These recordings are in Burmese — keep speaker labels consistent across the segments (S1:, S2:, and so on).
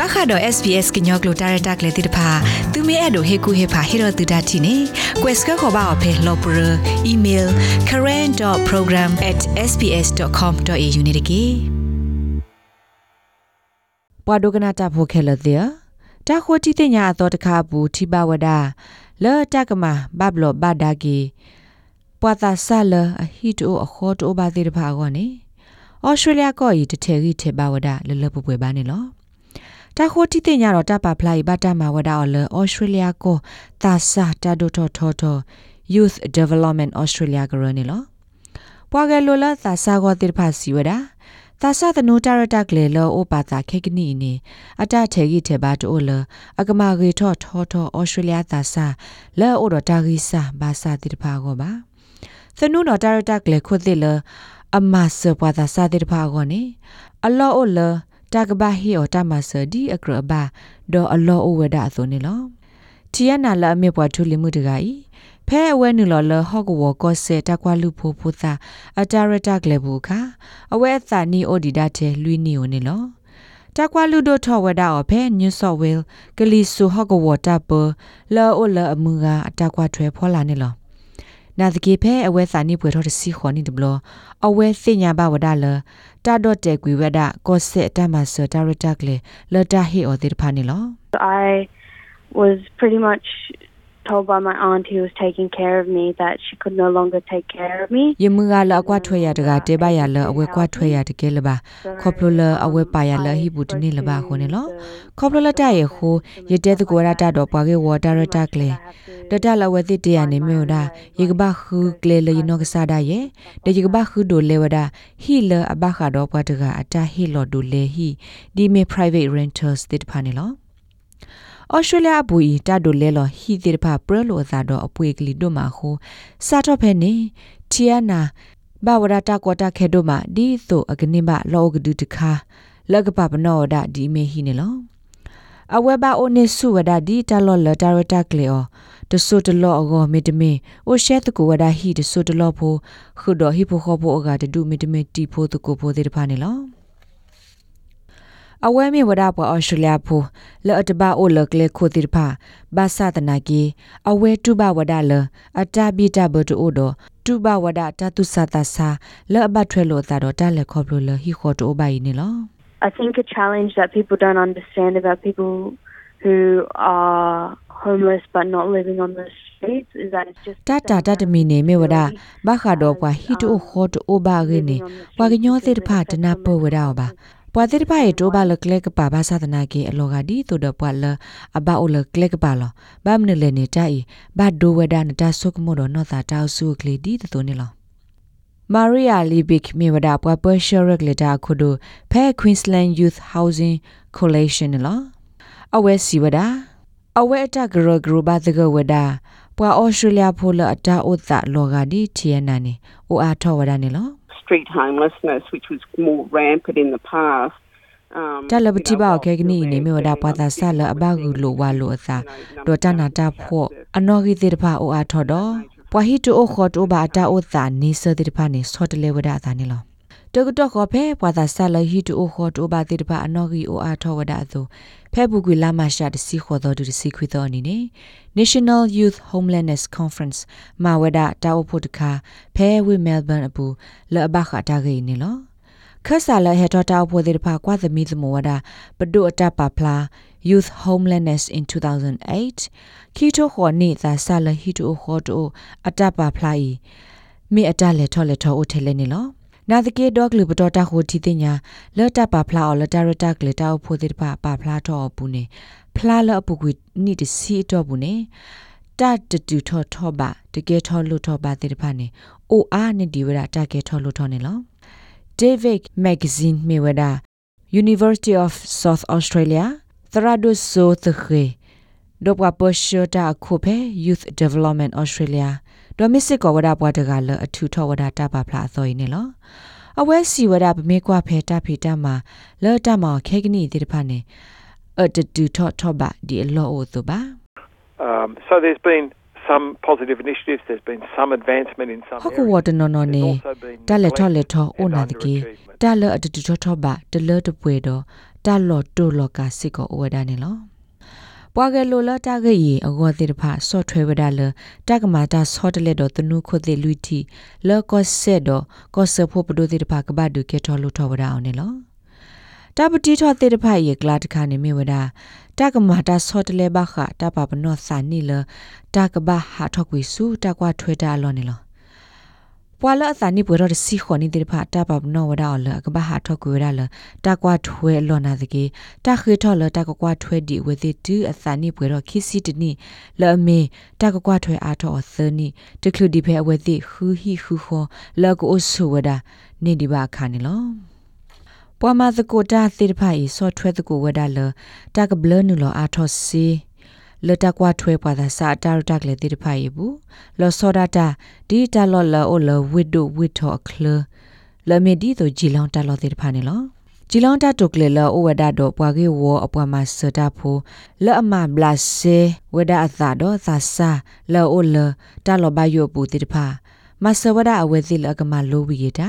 S1: ပခါတော့ SPS ကညောကလိုတာရတာကလေးတိတဖာသူမဲအဲ့တို့ဟေကူဟေဖာဟေရတူဒတ်တီနေ quest ကခေါ်ပါအဖေလော်ပရ email current.program@sps.com.au နေတကေ
S2: ပွာဒိုကနာတာဖိုခဲလတဲ့တာခိုတီတင်ညာအတော်တခါဘူးထိပါဝဒလော်တကမဘဘလဘဒါဂီပွာတာဆာလအဟီတိုအခေါ်တိုဘာတိတဖာကောနေဩစတြေးလျကောဤတထဲကြီးထေပါဝဒလလပပွဲပါနေလော တာခိုတီတင်ညာတော့တပါဖလိုက်ဘတာမဝဒအော်လဩစတြေးလျကိုတာစာတာဒိုထောထောထော Youth Development Australia ကရနေလောပွာကလိုလာသာစာကောတိဖာစီဝဒသာသသနုတရတကလေလောဩပါတာခေကနီနေအတထေကြီးထေပါတိုလအကမာဂေထောထောထောဩစတြေးလျသာစာလောဩဒတာဂီစာဘာစာတိဖာကောပါသနုတော်တရတကလေခုတိလအမဆပွာတာစာတိဖာကောနေအလောဩလ တကဘာဟီအော်တမဆဒီအကရဘာဒေါ်အလောဩဝဒအသောနေလောတီယနာလာအမေပွားထူလိမှုတကဤဖဲအဝဲနူလော်လဟော့ကဝကောဆေတကွာလူဖိုဖိုသာအတာရတကလေဘူးခါအဝဲအသာနီအိုဒီဒတ်တဲလွီနီယိုနေလောတကွာလူဒိုထောဝဒါအဖဲညူဆော့ဝဲလ်ကလီဆူဟော့ကဝတာပလောအိုလအမှုကအတကွာထွဲဖောလာနေလောနာတကေဖဲအဝဲစာနိပွေထောတစီခေါ်နေတယ်ဘလအဝဲစညာဘဝဒါလ တာဒတ်တဲကွေဝဒကောဆေတမဆတာရတကလေလတာဟီအော်တိဖာနေလော
S3: I was pretty much told by my aunt who was taking care of me that she could no longer take care of me
S2: ယမငါလအကွာထွဲရတကတေဘရလအဝဲကွာထွဲရတကဲလပါခေါပလလအဝဲပါရလဟိဘူးတနေလပါခုန်လောခေါပလလတရခုရတဲ့တကောရတာတော့ပွားကေဝတာရတာကလေတတလဝသိတရနေမြို့တာယေကဘခုကလေလယနောကစားဒါယေတေယေကဘခုဒိုလေဝဒါဟီလအဘခါတော့ပွားတကအတာဟီလော်ဒိုလေဟီဒီမေ private renters တိတဖာနေလော ဩစတြေးလျဘူဤတဒိုလဲလော်ဟီတိတဖပရလိုအသာတော့အပွေကလီတို့မှာခုစာတော့ဖဲနေတီယနာဘဝရတာကောတာခဲတို့မှာဒီသို့အကနိမလောကဒုတခါလကပပနောဒဒီမေဟီနေလောအဝဲဘာအိုနေဆုဝဒဒီတလောလတာရတာကလေအောတဆုတလောအကောမေတမေအိုရှဲတကူဝဒဟီတဆုတလောဖိုခုဒဟီဖိုခောဖိုအကတဒုမေတမေတီဖိုတကူဖိုတေတဖာနေလော အဝဲမေဝဒပေါ်အော်စတြေးလျဖိုလော်တဘာအိုလကလေခိုတိဖာဘာသာတနာကီအဝဲတူဘဝဒလအတာဘီတာဘတူအိုဒတူဘဝဒတတုစတာစာလော်အဘထွဲလို့သာတော့တလက်ခေါပလို့လဟီခေါ်တိုဘိုင်နေလော
S3: I think a challenge that people don't understand about people who are homeless but not living on the streets is that it's just
S2: တတာတတမီနေမေဝဒဘခါတော့ပွာဟီတိုခေါ်တိုဘဂေနေပွာကညောသေးတဖာတနာပဝဒပါ ပွာတိတပါရေတိုဘာလကလကပါဘာသာတနာကေအလောကဒီတိုဒပွာလအဘာအိုလကလကပါလောဘာမနလေနေတိုင်ဘာဒိုဝဒနတာဆုကမောဒနောသာတောက်ဆုကလေဒီတိုနေလောမာရီယာလီဘစ်မြေဝဒပွာပရှရက်လက်တာခုဒိုဖဲ Queensland Youth Housing Coalition လောအဝဲစီဝဒအဝဲအတဂရဂရဘာတကဝဒပွာဩစတြေးလျဖိုလအတာဥသလောကဒီတီယနာနေအိုအားထောဝဒနေလော
S4: street homelessness, which was more rampant in the past.
S2: တလပတိပါခဲကနီနေမြောဒါပတာဆလအဘဂူလိုဝါလိုအသာဒေါ်တနာတာဖို့အနော်ဂီတေတဖာအိုအားထော်တော့ပွာဟီတိုအိုခေါ်တိုဘာတာအိုသာနေစတေတဖာနေဆော့တလေဝဒအသာနေလော တကတော့ခေါ်ဖဲပွာသာဆလဟီတိုအိုခေါ်တိုဘာတေတဖာအနော်ဂီအိုအားထော်ဝဒအသူဖဲဘူးကွေလာမရှာတစီခေါ်တော်သူတစီခွေတော်အနေနဲ့ National Youth Homelessness Conference မှာဝဒတာအိုဖို့တခါဖဲဝိမဲလ်ဘန်အပူလအဘခတာဂိနေလောခဆာလဟေတော်တာဖို့တဲ့ဖာကွာသမီသမဝဒပဒုအတပါဖလာ Youth Homelessness in 2008ခီတိုခေါ်နေသာဆာလဟီတိုခေါ်တိုအတပါဖလာဤမိအတလက်ထော်လက်ထော်အိုထဲလဲနေလော နာတကေဒေါကလူပတော်တာဟိုတီတင်ညာလော်တာပါဖလာအော်လတာရတာကလေတာဖို့တဲ့ပါပါဖလာတော့ဘူးနေဖလာလအပူကွနိတစီတော့ဘူးနေတတတူထောထောပါတကယ်ထောလို့ထောပါတဲ့ဖာနေအိုအားနေဒီဝရတကယ်ထောလို့ထောနေလော David Magazine မြေဝဒ University of South Australia သရဒုဆိုသခေဒေါပပရှတာခုဖဲ Youth Development Australia ဒေါ်မစ်စစ်ကောဝဒပွားတကလအထူထောဝဒတာပါဖလာဆိုရင်နော်အဝဲစီဝဒပမေကွာဖဲတာဖီတာမှာလော်တာမောခေကနီတိတဖာနေအတတူထောထောပါဒီအလောအိုသူပါ
S5: Um, so there's been some positive initiatives. There's been some advancement in some
S2: ဟခုဝ
S5: areas.
S2: တနော်နော်နေတလက်ထောလက်ထောအိုနာတကေတလအတတူထောထောပါတလတပွဲတော့တတာလော်တိုလော်ကစစ်ကိုဝဒနေလော ပွားကလိုလတာကရီအဂောတိတဖဆော့ထွဲဝဒါလတကမာတာဆော့တလက်တော့တနုခုတိလူတီလောကောဆက်တော့ကောဆဖို့ပဒိုတိတဖကဘဒုကေထောလူထောဝဒါအောင်နေလောတပတိထောတိတဖရေကလာတခါနေမိဝဒါတကမာတာဆော့တလဲဘခတပပနောစာနီလတကဘဟာထောက်ဝီစုတကွာထွဲတာလောနေလော ပွာလအသနိပွေရစီခွန်နိတိဖာတာပပနောဝဒါလကဘာဟာထောကွေရလတာကွာထွဲလောနာတကေတာခေထောလတာကွာထွဲဒီဝေတိတူအသနိပွေရခိစီတနိလအမေတာကွာထွဲအားထောအသနိတကလူဒီဖဲအဝေတိခူဟီခူခောလကောအဆူဝဒါနေဒီဘာခါနေလောပွာမသကိုတာသေတဖာဤဆော့ထွဲတကိုဝဒါလတာကဘလနူလောအားထောစီ လတကွာထွဲပွာသာစာတာရတက်လေတိတဖာယေဘူးလောစောဒတာဒီတာလော်လော်အိုလဝစ်ဒိုဝစ်ထောအခလလမေဒီတိုဂျီလောင်တာလော်တိတဖာနေလောဂျီလောင်တာတုကလေလောအိုဝဒါတော့ပွာကေဝအပွားမစတာဖိုလအမဘလဆေဝဒါအသာတော့သာစာလောအိုလတာလော်ဘယိုပူတိတဖာမဆဝဒါအဝဲစီလကမလိုဝီယတာ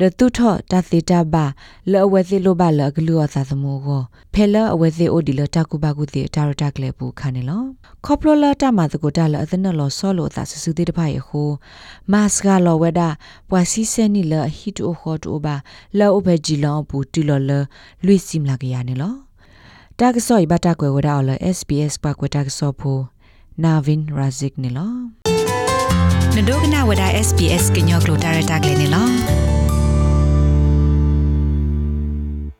S2: ဒတုထောတသေတာဘာလောအဝဲစီလိုဘာလကလူအသာသမောကိုဖဲလအဝဲစီအိုဒီလတကုဘကုတိတာရတကလေပူခါနေလောခေါပလိုလာတမတကိုတလအသနလောဆောလောသာဆဆူတိတဖာယခုမတ်စကလောဝဒါပွာစီစနီလဟီတိုခေါတိုဘာလောအဘဂျီလောပူတီလောလလွိစီမလာကရနေလောတာကဆော့ဘတာကွယ်ဝဒါအော်လ SPS ပါကွယ်တာကဆော့ဖိုနာဗင်ရာဇစ်နေလော
S1: နဒိုကနာဝဒ SPS ကညောကလိုတာရတာကလေးနေလော